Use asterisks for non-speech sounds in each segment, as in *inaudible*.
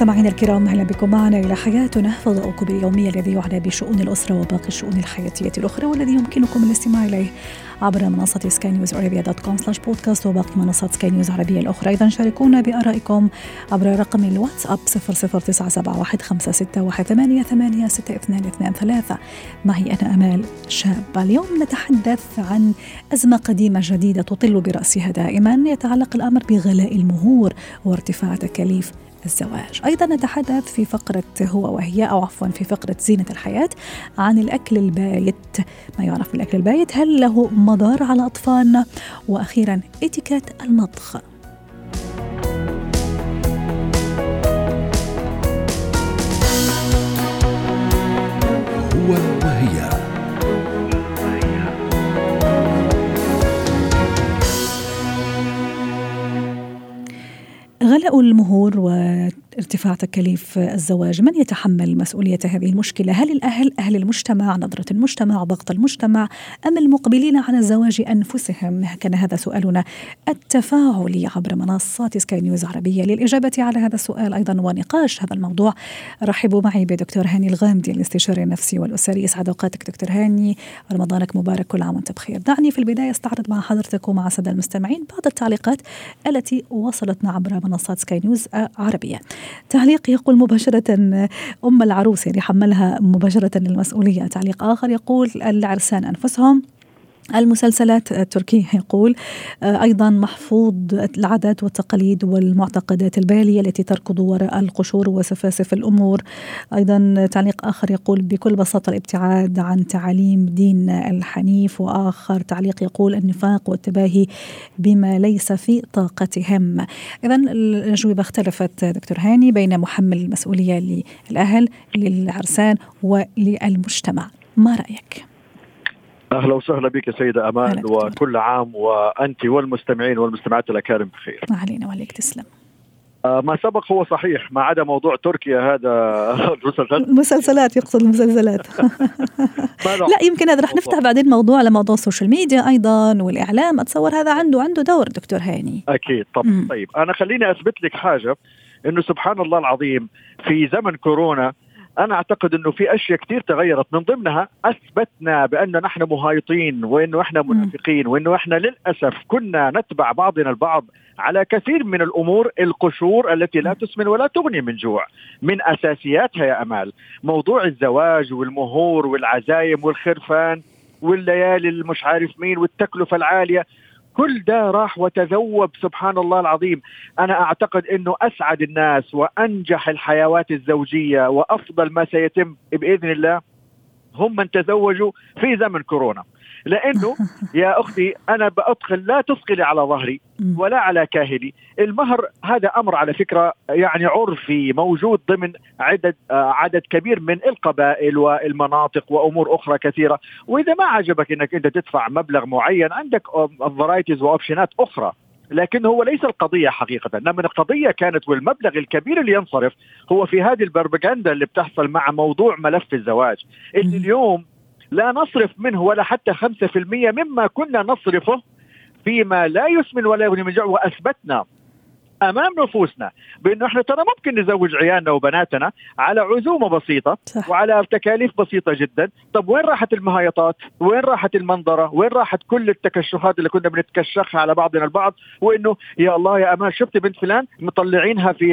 مستمعينا الكرام أهلا بكم معنا إلى حياتنا. فضاؤكم اليومي الذي يعنى بشؤون الأسرة وباقي الشؤون الحياتية الأخرى والذي يمكنكم الاستماع إليه عبر منصة Sky News Arabia dot com slash podcast وباقي منصات سكاي نيوز العربيه الأخرى. أيضا شاركونا بآرائكم عبر رقم الواتساب 00971 معي أنا أمال شاب. اليوم نتحدث عن أزمة قديمة جديدة تطل برأسها دائما. يتعلق الأمر بغلاء المهور وارتفاع تكاليف الزواج. أيضا نتحدث في فقرة هو وهي أو عفوا في فقرة زينة الحياة عن الأكل البايت. ما يعرف بالأكل البايت؟ هل له مضار على أطفالنا؟ وأخيرا إتيكيت المطبخ غلاء المهور وارتفاع تكاليف الزواج من يتحمل مسؤولية هذه المشكلة؟ هل الأهل أهل المجتمع نظرة المجتمع ضغط المجتمع أم المقبلين على الزواج أنفسهم؟ كان هذا سؤالنا التفاعلي عبر منصات سكاي نيوز عربية. للإجابة على هذا السؤال أيضا ونقاش هذا الموضوع رحبوا معي بدكتور هاني الغامدي الاستشاري النفسي والأسري. يسعد أوقاتك دكتور هاني. رمضانك مبارك كل عام وأنت بخير. دعني في البداية أستعرض مع حضرتك ومع السادة المستمعين بعض التعليقات التي وصلتنا عبر منصات سكاي نيوز عربية. تعليق يقول مباشرة أم العروس يعني حملها مباشرة المسؤولية تعليق آخر يقول العرسان أنفسهم. المسلسلات التركية يقول أيضا محفوظ العادات والتقاليد والمعتقدات البالية التي تركض وراء القشور وسفاسف الأمور. أيضا تعليق آخر يقول بكل بساطة الابتعاد عن تعاليم دين الحنيف. وآخر تعليق يقول النفاق والتباهي بما ليس في طاقتهم. إذا الأجوبة اختلفت دكتور هاني بين محمل المسؤولية للأهل للعرسان وللمجتمع. ما رأيك؟ أهلا وسهلا بك سيدة آمال وكل عام وأنت والمستمعين والمستمعات الاكارم بخير. علينا وعليك تسلم. آه ما سبق هو صحيح ما عدا موضوع تركيا هذا *laughs* المسلسلات المسلسلات يقصد المسلسلات *laughs* لا يمكن هذا رح نفتح بعدين موضوع على موضوع ال social media أيضا والإعلام أتصور هذا عنده عنده دور دكتور هاني أكيد طب م. طيب أنا خليني أثبت لك حاجة إنه سبحان الله العظيم في زمن كورونا أنا أعتقد إنه في أشياء كثير تغيرت من ضمنها أثبتنا بانه نحن مهايطين وإنه إحنا منافقين وإنه إحنا للأسف كنا نتبع بعضنا البعض على كثير من الأمور القشور التي لا تسمن ولا تغني من جوع من أساسياتها يا أمال. موضوع الزواج والمهور والعزايم والخرفان والليالي المش عارف مين والتكلفة العالية. كل ده راح وتذوب سبحان الله العظيم. أنا أعتقد إنه أسعد الناس وأنجح الحيوات الزوجية وأفضل ما سيتم بإذن الله. هم من تزوجوا في زمن كورونا. لأنه *laughs* يا أختي أنا بأدخل لا تثقلي على ظهري ولا على كاهلي. المهر هذا أمر على فكرة يعني عرفي موجود ضمن عدد عدد كبير من القبائل والمناطق وأمور أخرى كثيرة. وإذا ما عجبك إنك أنت تدفع مبلغ معين عندك varieties و option ات أخرى. لكن هو ليس القضية حقيقة. إنما القضية كانت والمبلغ الكبير اللي ينصرف هو في هذه البروباغندا اللي بتحصل مع موضوع ملف الزواج. اللي اليوم لا نصرف منه ولا حتى 5% مما كنا نصرفه فيما لا يسمن ولا يغني من جوع وأثبتنا أمام نفوسنا بانه إحنا ترى ممكن نزوج عيالنا وبناتنا على عزومة بسيطة صح. وعلى تكاليف بسيطة جدا، طب وين راحت المهايطات؟ وين راحت المنظرة؟ وين راحت كل التكشخات اللي كنا بنتكشخها على بعضنا البعض وإنه يا الله يا أمان شفت بنت فلان مطلعينها في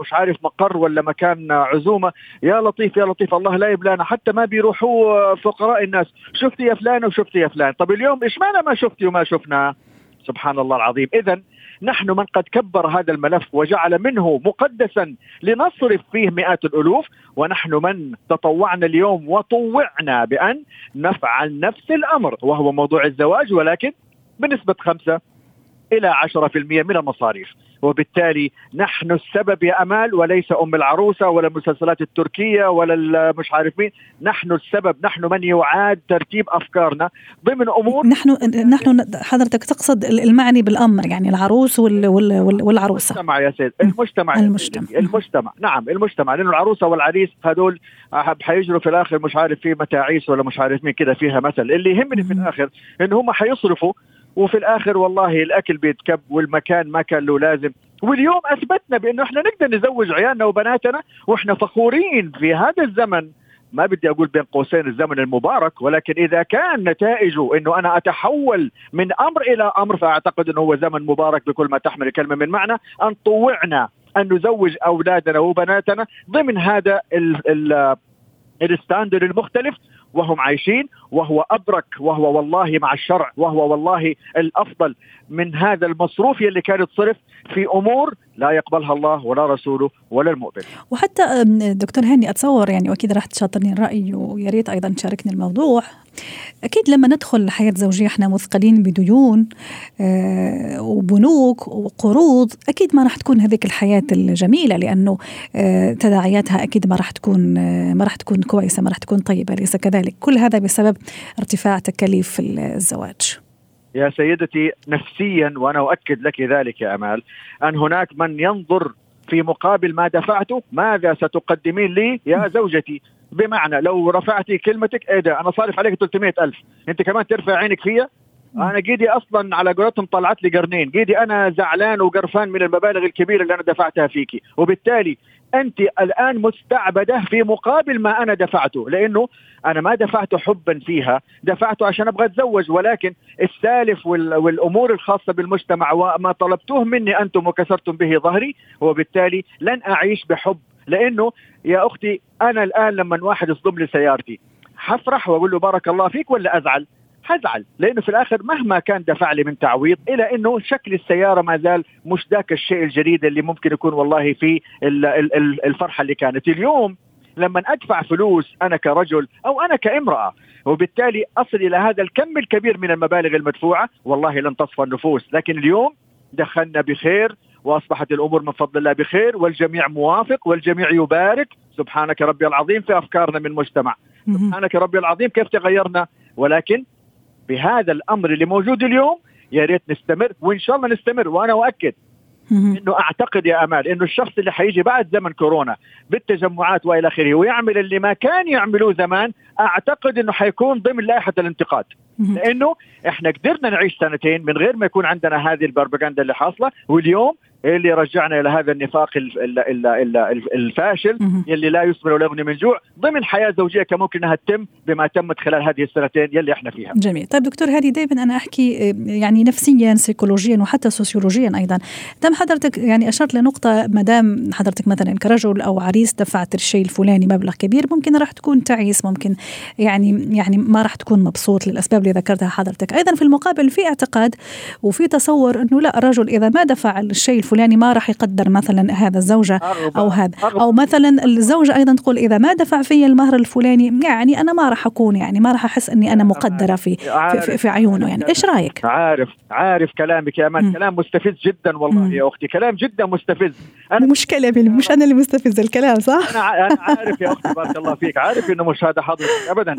مش عارف مقر ولا مكان عزومة، يا لطيف يا لطيف الله لا يبلانا حتى ما بيروحوا فقراء الناس، شفتي يا فلان وشفتي يا فلان، طب اليوم إيش معنى ما شفتي وما شفنا؟ سبحان الله العظيم، اذا نحن من قد كبر هذا الملف وجعل منه مقدسا لنصرف فيه مئات الألوف ونحن من تطوعنا اليوم وطوعنا بأن نفعل نفس الأمر وهو موضوع الزواج ولكن بنسبة خمسة إلى 10% من المصاريف. وبالتالي نحن السبب يا أمال وليس أم العروسة ولا المسلسلات التركية ولا مش عارف مين نحن السبب نحن من يعاد ترتيب أفكارنا ضمن أمور. نحن نحن حضرتك تقصد المعني بالامر يعني العروس وال وال والعروسة. المجتمع يا سيد. المجتمع المجتمع. المجتمع. نعم المجتمع. لأنه العروسة والعريس هذول حيجروا في الآخر مش عارف في متاعيس ولا مش عارف مين كده فيها مثل. اللي يهمني في الآخر إن هم حيصرفوا وفي الآخر والله الأكل بيتكب والمكان ما كان له لازم. واليوم أثبتنا بأنه إحنا نقدر نزوج عيالنا وبناتنا وإحنا فخورين في هذا الزمن. ما بدي أقول بين قوسين الزمن المبارك ولكن إذا كان نتائجه إنه أنا أتحول من أمر إلى أمر فأعتقد إنه هو زمن مبارك بكل ما تحمل الكلمة من معنى. أن طوعنا أن نزوج أولادنا وبناتنا ضمن هذا الستاندر المختلف. وهم عايشين وهو ابرك وهو والله مع الشرع وهو والله الأفضل من هذا المصروف اللي كان يتصرف في أمور لا يقبلها الله ولا رسوله ولا المؤمن. وحتى دكتور هاني أتصور يعني واكيد راح تشاطرني الراي ويا ريت أيضا تشاركني الموضوع. أكيد لما ندخل لحياه زوجية إحنا مثقلين بديون آه وبنوك وقروض أكيد ما راح تكون هذيك الحياة الجميلة لأنه آه تداعياتها أكيد ما راح تكون آه ما راح تكون كويسة ما راح تكون طيبة ليس كذلك كل هذا بسبب ارتفاع تكاليف الزواج. يا سيدتي نفسيا وأنا أؤكد لك ذلك يا أمال أن هناك من ينظر في مقابل ما دفعته ماذا ستقدمين لي يا *laughs* زوجتي بمعنى لو رفعتي كلمتك إيه ده؟ أنا صارف عليك 300 ألف. أنت كمان ترفع عينك فيا؟ أنا جيدي أصلا على قولتهم طلعت لي قرنين. جيدي أنا زعلان وقرفان من المبالغ الكبيرة اللي أنا دفعتها فيكي. وبالتالي أنت الآن مستعبدة في مقابل ما أنا دفعته لأنه أنا ما دفعته حبا فيها. دفعته عشان أبغى أتزوج ولكن السالف والأمور الخاصة بالمجتمع وما طلبتوه مني أنتم وكسرتم به ظهري وبالتالي لن أعيش بحب لأنه يا أختي أنا الآن لما واحد يصدم لي سيارتي حفرح وأقول له بارك الله فيك ولا أزعل؟ حزعل لأنه في الآخر مهما كان دفع لي من تعويض إلى أنه شكل السيارة ما زال مش ذاك الشيء الجديد اللي ممكن يكون والله في الفرحة اللي كانت. اليوم لما أدفع فلوس أنا كرجل أو أنا كامرأة وبالتالي أصل إلى هذا الكم الكبير من المبالغ المدفوعة والله لن تصفى النفوس. لكن اليوم دخلنا بخير وأصبحت الأمور من فضل الله بخير والجميع موافق والجميع يبارك. سبحانك ربي العظيم في أفكارنا من مجتمع. سبحانك ربي العظيم كيف تغيرنا؟ ولكن بهذا الأمر اللي موجود اليوم يا ريت نستمر وإن شاء الله نستمر وأنا أؤكد إنه أعتقد يا أمال إنه الشخص اللي حيجي بعد زمن كورونا بالتجمعات وإلى آخره ويعمل اللي ما كان يعملوه زمان أعتقد إنه حيكون ضمن لائحة الانتقاد. لأنه إحنا قدرنا نعيش سنتين من غير ما يكون عندنا هذه البروباغندا اللي حاصلة واليوم اللي رجعنا إلى هذا النفاق الفاشل يلي لا يثمر ولا يغني من جوع ضمن حياة زوجية كان ممكن أنها تتم بما تمت خلال هذه السنتين يلي إحنا فيها. جميل، طيب دكتور هادي دائما أنا أحكي يعني نفسيا سيكولوجيا وحتى سوسيولوجيا أيضا، دام حضرتك يعني أشرت لنقطة ما دام حضرتك مثلا كرجل أو عريس دفعت الشيء الفلاني مبلغ كبير ممكن راح تكون تعيس ممكن يعني يعني ما راح تكون مبسوط للأسباب اللي ذكرتها حضرتك، أيضا في المقابل في اعتقاد وفي تصور إنه لا الرجل إذا ما دفع الشيء الفلاني ما راح يقدر مثلا هذا الزوجة أو هذا. أو مثلا الزوجة أيضا تقول إذا ما دفع في المهر الفلاني يعني أنا ما راح أكون يعني ما راح أحس إني أنا مقدرة في في, في, في عيونه يعني. إيش رأيك؟ عارف عارف كلامك يا أمان. كلام مستفز جدا والله يا أختي. كلام جدا مستفز. أنا مش كلامي مش أنا اللي مستفز الكلام صح؟ أنا أنا عارف يا أختي بارك الله فيك. عارف إنه مش هذا حضرتك ابدا.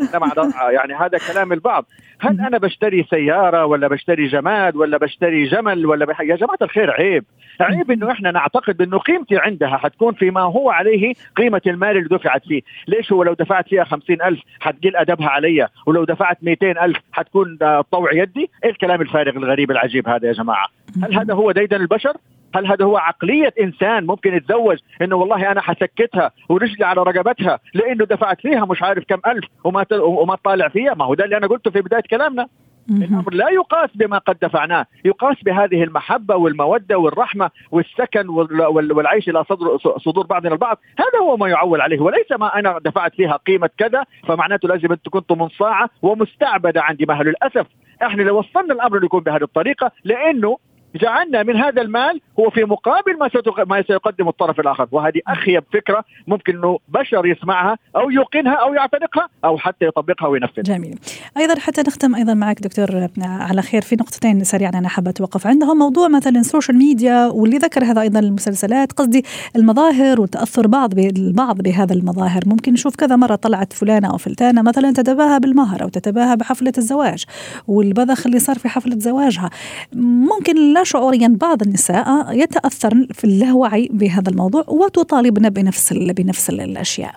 يعني هذا كلام البعض. هل أنا بشتري سيارة ولا بشتري جماد ولا بشتري جمل ولا بح... يا جماعة الخير عيب. عيب إنه إحنا نعتقد إنه قيمتي عندها حتكون فيما هو عليه قيمة المال اللي دفعت فيه. ليش هو لو دفعت فيها خمسين ألف حتقل أدبها علي ولو دفعت ميتين ألف حتكون طوع يدي؟ إيه الكلام الفارغ الغريب العجيب هذا يا جماعة؟ هل هذا هو ديدن البشر؟ هل هذا هو عقلية إنسان ممكن يتزوج إنه والله أنا حسكتها ورجلي على رقبتها لأنه دفعت فيها مش عارف كم ألف وما وما طالع فيها؟ ما هو ده اللي أنا قلته في بداية كلامنا. الأمر لا يقاس بما قد دفعناه يقاس بهذه المحبة والمودة والرحمة والسكن والعيش إلى صدر صدور بعضنا البعض. هذا هو ما يعول عليه وليس ما أنا دفعت فيها قيمة كذا فمعناته لازم أنت كنت منصاعة ومستعبدة عندي. ما للأسف إحنا لو وصلنا الأمر يكون بهذه الطريقة لأنه جعلنا من هذا المال هو في مقابل ما ما سيقدم الطرف الآخر وهذه اخيب فكره ممكن إنه بشر يسمعها أو يوقنها أو يعتنقها أو حتى يطبقها وينفذها. جميل. أيضا حتى نختم أيضا معك دكتور على خير في نقطتين سريعا أنا حابة أتوقف عندهم موضوع مثلا ال social media واللي ذكر هذا أيضا المسلسلات قصدي المظاهر وتأثر بعض بالبعض بهذا المظاهر ممكن نشوف كذا مرة طلعت فلانة أو فلتانة مثلا تتباهى بالمهر أو تتباهى بحفلة الزواج والبذخ اللي صار في حفلة زواجها ممكن لا شعوريا بعض النساء يتأثرن في اللاوعي بهذا الموضوع وتطالبن بنفس بنفس الأشياء.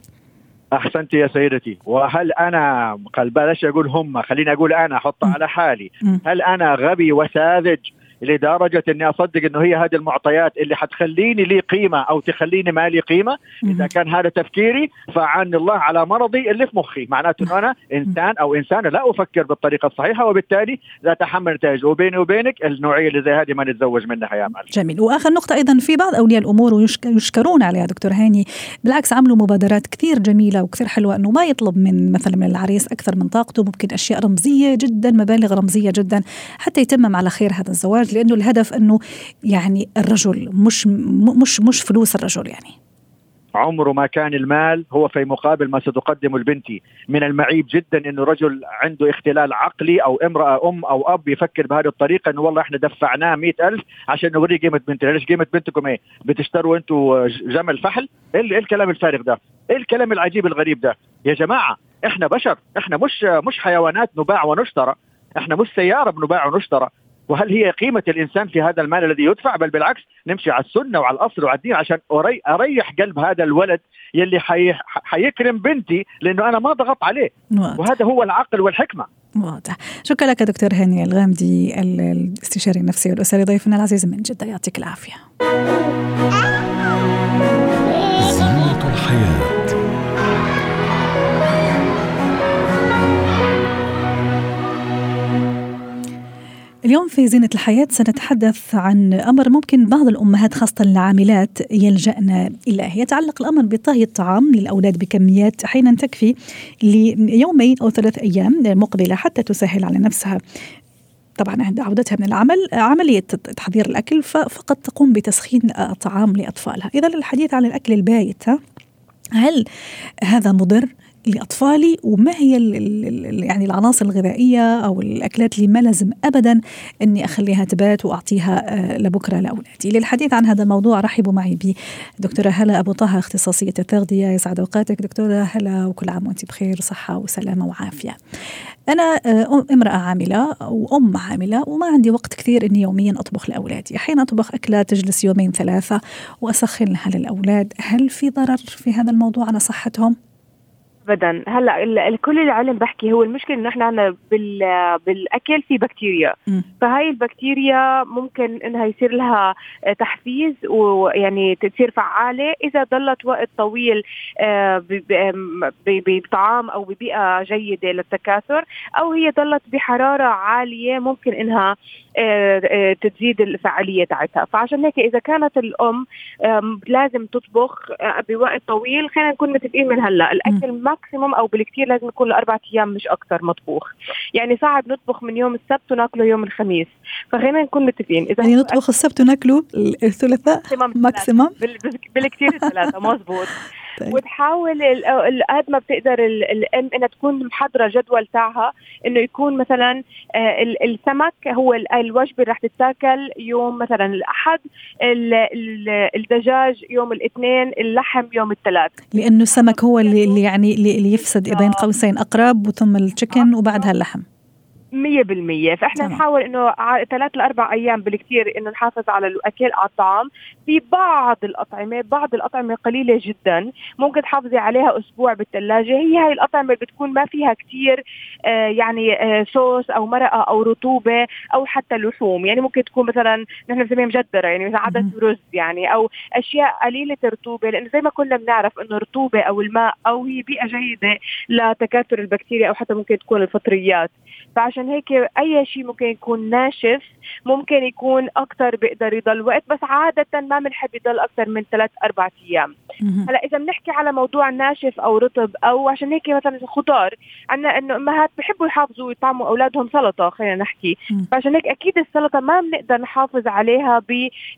أحسنت يا سيدتي. وهل أنا بلاش أقول هم؟ خليني أقول أنا أحط على حالي. هل أنا غبي وساذج؟ لدرجه إني أصدق إنه هي هذه المعطيات اللي حتخليني لي قيمة أو تخليني ما لي قيمة. إذا كان هذا تفكيري فعن الله على مرضي اللي في مخي. معناته انه أنا إنسان أو إنسانة لا أفكر بالطريقة الصحيحة وبالتالي لا اتحمل نتائج. وبيني وبينك النوعية اللي زي هذه ما نتزوج منها يا معلم جميل. وآخر نقطة أيضا في بعض أولياء الأمور ويشكرون عليها دكتور هاني. بالعكس عملوا مبادرات كثير جميلة وكثير حلوة إنه ما يطلب من مثلا من العريس أكثر من طاقته. ممكن أشياء رمزية جدا مبالغ رمزية جدا حتى يتمم على خير هذا الزواج. لأنه الهدف أنه يعني الرجل مش مش مش فلوس الرجل يعني. عمره ما كان المال هو في مقابل ما ستقدمه البنت. من المعيب جدا إنه رجل عنده اختلال عقلي أو امرأة أم أو أب يفكر بهذه الطريقة إنه والله إحنا دفعناه مئة ألف عشان نوريه قيمة بنتنا ليش قيمة بنتكم إيه؟ بتشتروا أنتم جمل فحل؟ إيه الكلام الفارغ ده؟ إيه الكلام العجيب الغريب ده؟ يا جماعة إحنا بشر. إحنا مش مش حيوانات نباع ونشترى. إحنا مش سيارة بنباع ونشترى. وهل هي قيمة الإنسان في هذا المال الذي يدفع؟ بل بالعكس نمشي على السنة وعلى الأصل وعلى الدين عشان أريح قلب هذا الولد يلي حي... حيكرم بنتي لأنه أنا ما ضغط عليه. واضح. وهذا هو العقل والحكمة. واضح. شكرا لك دكتور هاني الغامدي الاستشاري النفسي والأسري ضيفنا العزيز من جدة يعطيك العافية. اليوم في زينة الحياة سنتحدث عن أمر ممكن بعض الأمهات خاصة العاملات يلجأن إليه. يتعلق الأمر بطهي الطعام للأولاد بكميات أحيانا تكفي ليومين أو ثلاث أيام مقبلة حتى تسهل على نفسها. طبعا عند عودتها من العمل عملية تحضير الأكل فقط تقوم بتسخين طعام لأطفالها. إذا الحديث عن الأكل البايت هل هذا مضر؟ لأطفالي وما هي ال ال يعني العناصر الغذائية أو الأكلات اللي ما لازم ابدا إني أخليها تبات وأعطيها آه، لبكرة لأولادي. للحديث عن هذا الموضوع رحبوا معي بدكتورة هلا أبو طه اختصاصية التغذية يسعد أوقاتك دكتورة هلا وكل عام وأنت بخير صحة وسلامة وعافية. أنا آه، امرأة عاملة وأم عاملة وما عندي وقت كثير إني يوميا أطبخ لأولادي، أحيانا أطبخ اكلات تجلس يومين ثلاثة واسخنها للأولاد، هل في ضرر في هذا الموضوع على صحتهم؟ ابدا. هلأ كل العلم بحكي هو المشكلة إنه إحنا عندنا بال بالأكل في بكتيريا. م. فهاي البكتيريا ممكن إنها يصير لها تحفيز ويعني تصير فعالة. إذا ضلت وقت طويل آه، بطعام أو ببيئة جيدة للتكاثر أو هي ضلت بحرارة عالية ممكن إنها آه، آه، تزيد الفعالية تاعتها. فعشان هيك إذا كانت الأم لازم تطبخ بوقت طويل. خلينا نكون متفقين من هلأ. الأكل ماكسيموم أو بالكثير لازم يكون لأربع أيام مش أكثر مطبوخ. يعني صعب نطبخ من يوم السبت وناكله يوم الخميس. فخلينا نكون متفقين. إذا يعني نطبخ السبت وناكله الثلاثاء ماكسيموم بالكثير الثلاثة مزبوط *laughs* طيب. وتحاول قد ما بتقدر الام إنها تكون محضرة جدول تاعها إنه يكون مثلا آه، السمك هو الوجبة اللي رح تتاكل يوم مثلا الأحد الدجاج يوم الاثنين اللحم يوم الثلاث. لأنه السمك هو اللي يعني اللي يفسد بين قوسين أقرب وثم التشكن وبعدها اللحم. مية بالمية. فإحنا نحاول إنه ثلاث لأربع أيام بالكثير إنه نحافظ على الأكل على الطعام. في بعض الأطعمة بعض الأطعمة قليلة جدا ممكن تحافظي عليها أسبوع بالثلاجة هي هاي الأطعمة اللي بتكون ما فيها كثير آه يعني آه صوص أو مرقة أو رطوبة أو حتى لحوم. يعني ممكن تكون مثلا نحن بنسميها مجدرة يعني مثلا عدس رز يعني أو أشياء قليلة الرطوبة. لأنه زي ما كنا بنعرف إنه الرطوبة أو الماء أو هي بيئة جيدة لتكاثر البكتيريا أو حتى ممكن تكون الفطريات. فعشان هيك أي شيء ممكن يكون ناشف ممكن يكون أكثر بيقدر يضل وقت بس عادة ما بنحب يضل أكثر من ثلاث أربع أيام. هلأ إذا بنحكي على موضوع ناشف أو رطب أو عشان هيك مثلا الخضار عندنا إنه أمهات بحبوا يحافظوا يطعموا أولادهم سلطة خلينا نحكي. فعشان هيك أكيد السلطة ما بنقدر نحافظ عليها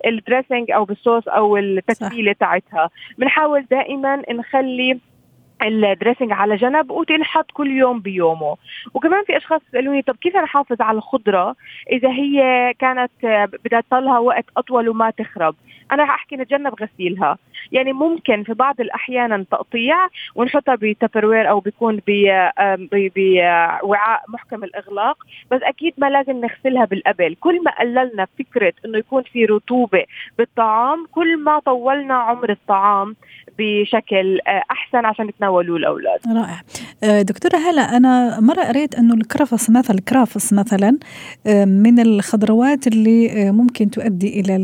بالدريسنج أو بالصوص أو التتبيلة تاعتها. بنحاول دائما نخلي الدريسنج على جنب وتنحط كل يوم بيومه. وكمان في أشخاص يسألوني طب كيف نحافظ على الخضرة إذا هي كانت بدها تضلها وقت أطول وما تخرب؟ أنا أحكي نتجنب غسيلها. يعني ممكن في بعض الأحيان تقطيع ونحطها بتبروير أو بيكون بوعاء محكم الإغلاق بس أكيد ما لازم نغسلها بالقبل. كل ما قللنا فكرة إنه يكون في رطوبة بالطعام كل ما طولنا عمر الطعام بشكل آه، أحسن عشان يتناولوه الأولاد. رائع. آه، دكتورة هلا أنا مرة قريت إنه الكرفس مثلا الكرافس مثلا آه، من الخضروات اللي ممكن تؤدي إلى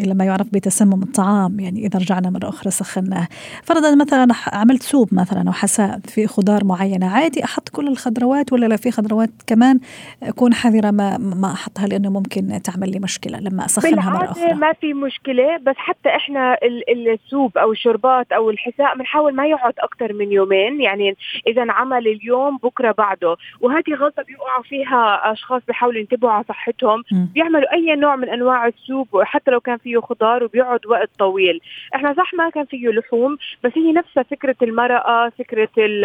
إلى ما يعرف بتسمم الطعام يعني إذا رجعنا مرة أخرى سخناه. فرضا مثلا عملت سوب مثلا أو حساء في خضار معينة عادي أحط كل الخضروات ولا لا؟ في خضروات كمان أكون حذرة ما ما أحطها لأنه ممكن تعمل لي مشكلة لما أسخنها مرة أخرى. ما في مشكلة بس حتى إحنا السوب أو الشربات أو الحساء بنحاول ما يقعد أكثر من يومين يعني إذا عمل اليوم بكرة بعده. وهذه غلطه بيوقعوا فيها أشخاص بيحاولوا ينتبهوا على صحتهم. بيعملوا أي نوع من أنواع السوب حتى لو كان فيه خضار وبيقعد وقت طويل. إحنا صح ما كان فيه لحوم بس هي نفسها فكرة المرقة فكرة ال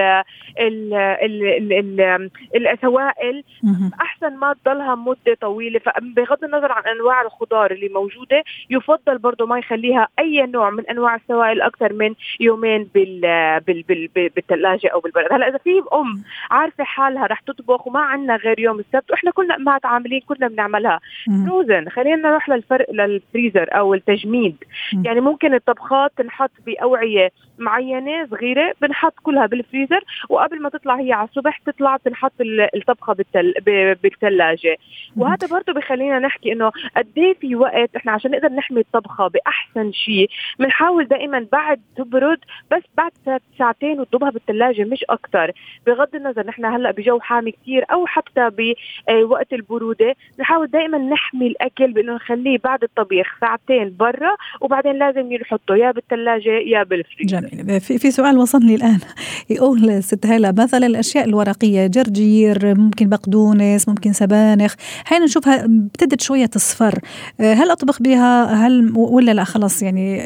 ال ال ال السوائل أحسن ما تضلها مدة طويلة. فبغض النظر عن أنواع الخضار اللي موجودة يفضل برضه ما يخليها أي نوع من أنواع السوائل أكثر من يومين بال بال بال بالثلاجه أو بالبرد. هلا إذا في أم عارفة حالها رح تطبخ وما عندنا غير يوم السبت وإحنا كلنا امهات عاملين كلنا بنعملها. فروزن خلينا نروح للفرق للفريزر أو التجميد. مم. يعني ممكن الطبخات تنحط بأوعية معينة صغيرة بنحط كلها بالفريزر وقبل ما تطلع هي على الصبح تطلع بنحط الطبخة بالتل... بالثلاجه وهذا برضه بخلينا نحكي إنه قد إيه في وقت إحنا عشان نقدر نحمي الطبخة بأحسن شيء بنحاول دائما بعد تبرد بس بعد ساعتين وتضبها بالثلاجه مش أكثر بغض النظر نحن هلأ بجو حامي كثير أو حتى بوقت البرودة نحاول دائما نحمي الأكل بإنه نخليه بعد الطبيخ ساعتين برا وبعدين لازم ينحطه يا بالثلاجة يا بالفريزر. جميل. في, في سؤال وصلني الآن. *laughs* يقول ست هلا مثلا الأشياء الورقية جرجير ممكن بقدونس ممكن سبانخ. أحيانا نشوفها ابتدت شوية تصفر هل أطبخ بها؟ هل ولا لا؟ خلص يعني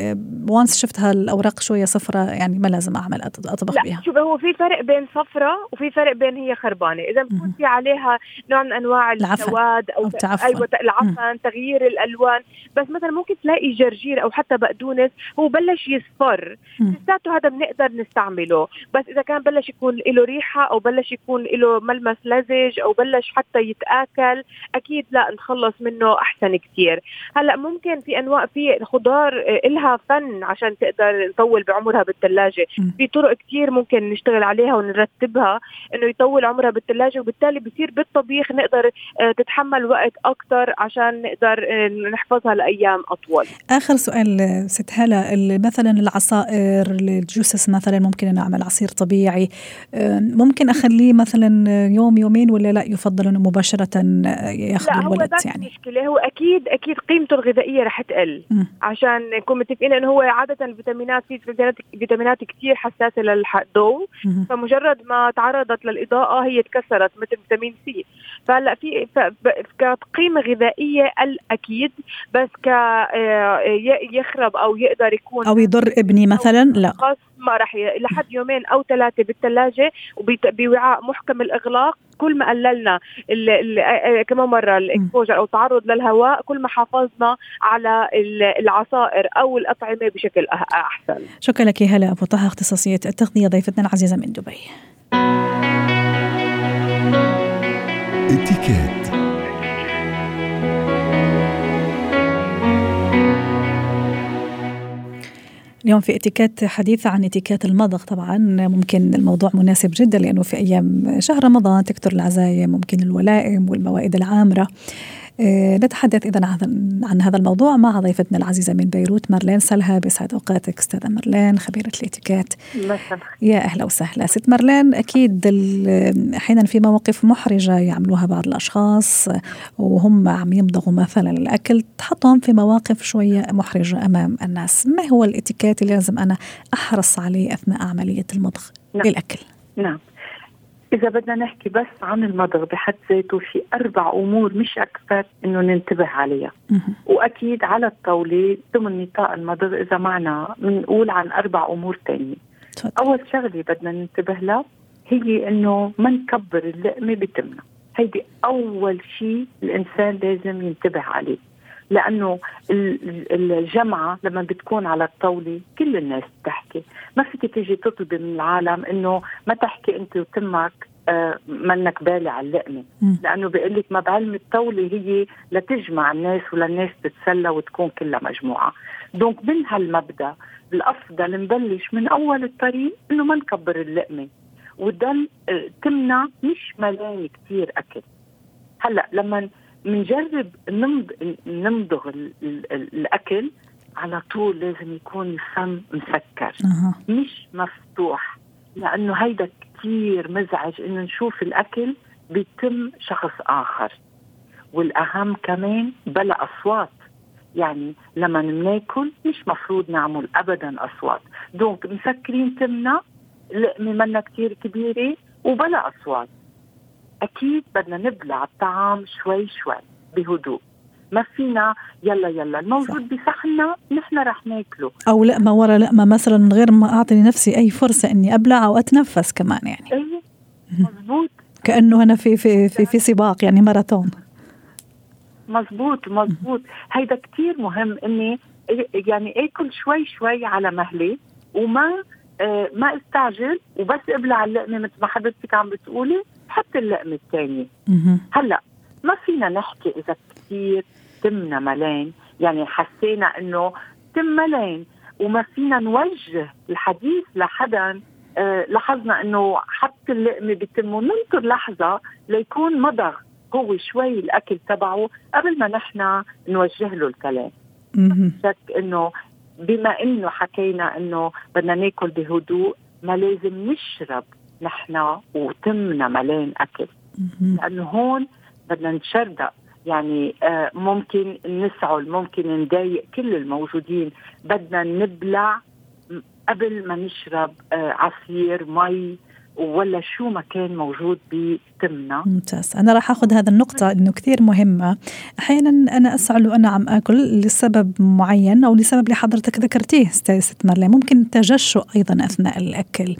وانس شفتها الأوراق شوية صفرة يعني ما لازم أعمل أطبخ لا بها. شوف هو في فرق بين صفرة وفي فرق بين هي خربانة. إذا بكون في عليها نوع من أنواع السواد أو, أو أيوه العفن تغيير الألوان. بس مثلا ممكن تلاقي جرجير أو حتى بقدونس هو بلش يصفر. لساته هذا بنقدر نستعمله. بس إذا كان بلش يكون له ريحة أو بلش يكون له ملمس لزج أو بلش حتى يتآكل أكيد لا نخلص منه أحسن كثير هلأ ممكن في أنواع في خضار إلها فن عشان تقدر نطول بعمرها بالثلاجه في طرق كثير ممكن نشتغل عليها ونرتبها إنه يطول عمرها بالثلاجه وبالتالي بصير بالطبيخ نقدر آه، تتحمل وقت أكثر عشان نقدر آه، نحفظها لأيام أطول. آخر سؤال ست هلا مثلا العصائر الجوسس مثلا ممكن أنا أعمل عصير طبيعي. آه، ممكن أخليه مثلا يوم يومين ولا لا يفضل إنه مباشرة يأخذ الولد هو يعني؟ المشكلة هو أكيد أكيد قيمته الغذائية رح تقل م. عشان نكون متفقين إنه هو عادة الفيتامينات في فيتامينات كثير حساسة للضوء فمجرد ما تعرضت للإضاءة هي تكسرت مثل فيتامين C. فهلأ في كقيمة غذائية أكيد بس ك آه، يخرب أو يقدر يكون أو يضر ابني مثلا؟ لا. ما راح لحد يومين أو ثلاثة بالثلاجة وبوعاء محكم الإغلاق. كل ما قللنا ال ال كمان مرة ال exposure أو التعرض للهواء كل ما حافظنا على العصائر أو الأطعمة بشكل أحسن. شكرا لك هلا ابو طه اختصاصية التغذية ضيفتنا العزيزة من دبي. اتكات اليوم في اتيكيت حديث عن اتيكيت المضغ. طبعا ممكن الموضوع مناسب جدا لأنه في أيام شهر رمضان تكثر العزايم ممكن الولائم والموائد العامرة. آه، نتحدث إذا عن هذا الموضوع مع ضيفتنا العزيزة من بيروت مارلين سلها بسعد أوقاتك أستاذة مارلين خبيرة الإتيكيت. يا أهلا وسهلا. ست مارلين أكيد أحيانا في مواقف محرجة يعملوها بعض الأشخاص وهم عم يمضغوا مثلا الأكل تحطهم في مواقف شوية محرجة أمام الناس. ما هو الإتيكيت اللي لازم أنا أحرص عليه أثناء عملية المضغ نعم. للأكل؟ نعم. إذا بدنا نحكي بس عن المضغ بحد ذاته في أربع أمور مش أكثر إنه ننتبه عليها. وأكيد على الطاولة ضمن نطاق المضغ إذا معنا بنقول عن أربع أمور تانية. أول شغلة بدنا ننتبه لها هي إنه ما نكبر اللقمة بتمنا. هيدي أول شيء الإنسان لازم ينتبه عليه. لأنه الجمعة لما بتكون على الطاولة كل الناس بتحكي. ما فيك تيجي تطلبي من العالم إنه ما تحكي أنت وتمك آه منك بالي على اللقمة. لأنه بيقول لك ما بعلم الطاولة هي لتجمع الناس وللناس تتسلى وتكون كلها مجموعة. دونك من هالمبدأ الأفضل نبلش من أول الطريق إنه ما نكبر اللقمة. وتضل آه، تمنع مش ملان كثير أكل. هلأ لما بنجرب نمضغ الأكل على طول لازم يكون الفم مسكر. أه. مش مفتوح لأنه هيدا كثير مزعج إنه نشوف الأكل بيتم شخص آخر. والأهم كمان بلا أصوات. يعني لما بناكل مش مفروض نعمل ابدا أصوات. دونك مسكرين تمنا لقمه منا كثير كبيرة وبلا أصوات. أكيد بدنا نبلع الطعام شوي شوي بهدوء. ما فينا يلا يلا الموجود بصحننا نحن رح ناكله. أو لقمه ورا لقمه مثلا من غير ما أعطي لنفسي أي فرصة إني أبلع أو أتنفس كمان يعني. إيه مزبوط كأنه أنا في في في, في سباق يعني ماراثون. مزبوط مزبوط هيدا كتير مهم إني يعني آكل شوي شوي على مهلي وما آه ما استعجل وبس أبلع اللقمة مثل ما حضرتك عم بتقولي. حط اللقمة الثانية هلأ ما فينا نحكي إذا كثير تمنا ملان يعني حسينا إنه تم ملان وما فينا نوجه الحديث لحدا آه لاحظنا إنه حط اللقمة بتمه ننطر لحظة ليكون مضغ هو شوي الأكل تبعه قبل ما نحن نوجه له الكلام. شك إنه بما إنه حكينا إنه بدنا ناكل بهدوء ما لازم نشرب نحن وتمنا ملان أكل. لأنه هون بدنا نتشردق. يعني آه ممكن نسعل ممكن نضايق كل الموجودين. بدنا نبلع قبل ما نشرب آه عصير مي ولا شو ما كان موجود بتمنا. ممتاز. أنا راح أخذ هذا النقطة أنه كثير مهمة. أحيانا أنا أسعل وأنا عم أكل لسبب معين أو لسبب اللي حضرتك ذكرتيه ست مرلي ممكن تجشؤ أيضا أثناء الأكل.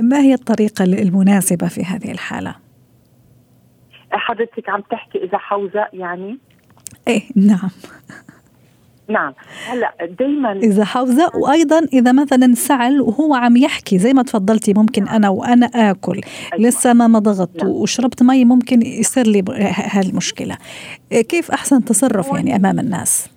ما هي الطريقة المناسبة في هذه الحالة؟ حضرتك عم تحكي إذا حوزة يعني؟ إيه نعم. نعم. هلأ دائما إذا حوزة وأيضا إذا مثلا سعل وهو عم يحكي زي ما تفضلتي ممكن أنا وأنا آكل. أيوة. لسه ما مضغت نعم. وشربت مي ممكن يصير لي هالمشكلة. كيف أحسن تصرف يعني أمام الناس؟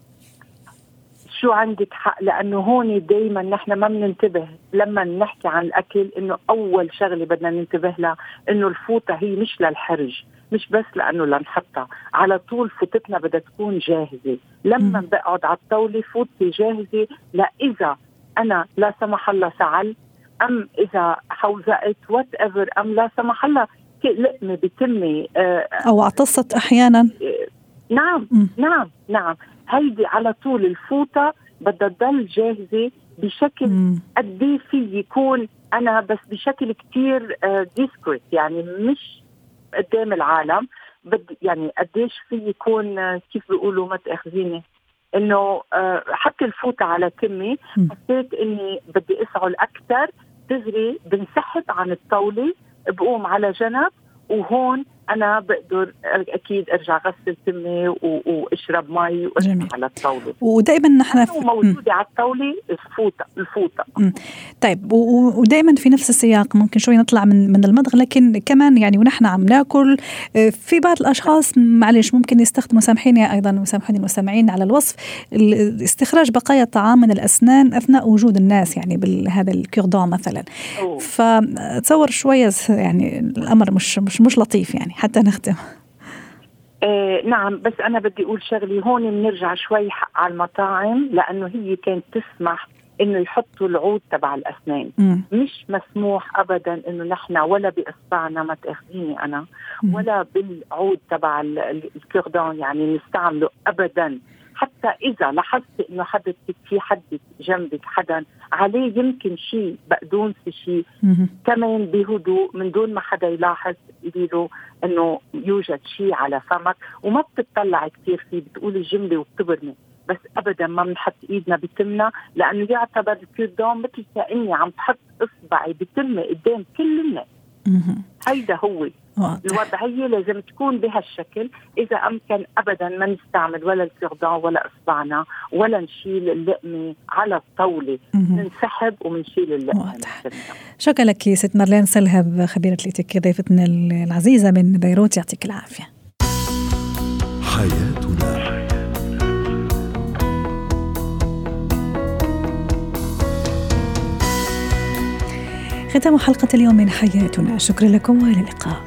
شو عندك حق؟ لأنه هون دائما نحن ما بننتبه لما نحكي عن الأكل إنه أول شغلة بدنا ننتبه لها إنه الفوطة هي مش للحرج مش بس لأنه لنحطها على طول فوطتنا بدها تكون جاهزة. لما بقعد على الطاولة فوطتي جاهزة لاذا أنا لا سمح الله سعل أم إذا حوزقت whatever أم لا سمح الله لقمة بتمي آه أو عطست أحيانا. آه نعم م. نعم نعم. هيدي على طول الفوطة بدها تضل جاهزة بشكل قد إيه في يكون أنا بس بشكل كثير آه ديسكريت يعني مش قدام العالم. بدي يعني قديش في يكون آه، كيف بيقولوا ما تأخذيني؟ إنه آه، حتى الفوطة على كمي. حسيت إني بدي أسعل أكثر. دغري بنسحب عن الطاولة بقوم على جنب وهون أنا بقدر أكيد أرجع غسل تمي وأشرب مي وأشرب على الطاولة. ودائما نحن في... موجودة على الطاولة الفوطه الفوطة. طيب ودائما في نفس السياق ممكن شوي نطلع من من المضغ لكن كمان يعني ونحن عم ناكل آه، في بعض الأشخاص معلش ممكن يستخدموا سامحيني أيضا وسامحوني المستمعين على الوصف استخراج بقايا الطعام من الأسنان أثناء وجود الناس يعني بهذا الكيردون مثلا. فتصور شوية يعني الأمر مش مش مش لطيف يعني. حتى نختم آه نعم بس أنا بدي أقول شغلي هون بنرجع شوي على المطاعم لأنه هي كانت تسمح إنه يحطوا العود تبع الأسنان مم. مش مسموح ابدا إنه نحن ولا بإصبعنا ما تأخذيني أنا مم. ولا بالعود تبع ال- ال- الكردون يعني نستعمله ابدا حتى إذا لاحظت إنه حضرتك في حد جنبك حدا عليه يمكن شيء بقدونس شيء. كمان بهدوء من دون ما حدا يلاحظ تقولي له إنه يوجد شيء على فمك وما بتطلع كثير فيه بتقولي جملة وبتبرمي بس ابدا ما بنحط إيدنا بتمنا لأنه يعتبر الكردون مثل كأني عم بحط إصبعي بتمي قدام كل الناس. هيدا هو الوضعية لازم تكون بهالشكل إذا أمكن ابدا ما نستعمل ولا الكردون ولا إصبعنا ولا نشيل اللقمة على الطاولة. مم. ننسحب ومنشيل اللقمة واضح. شكرا لك ست مارلين سلهب خبيرة الاتيكيت ضيفتنا العزيزة من بيروت يعطيك العافية. حياتنا. ختام حلقة اليوم من حياتنا. شكرا لكم وإلى اللقاء.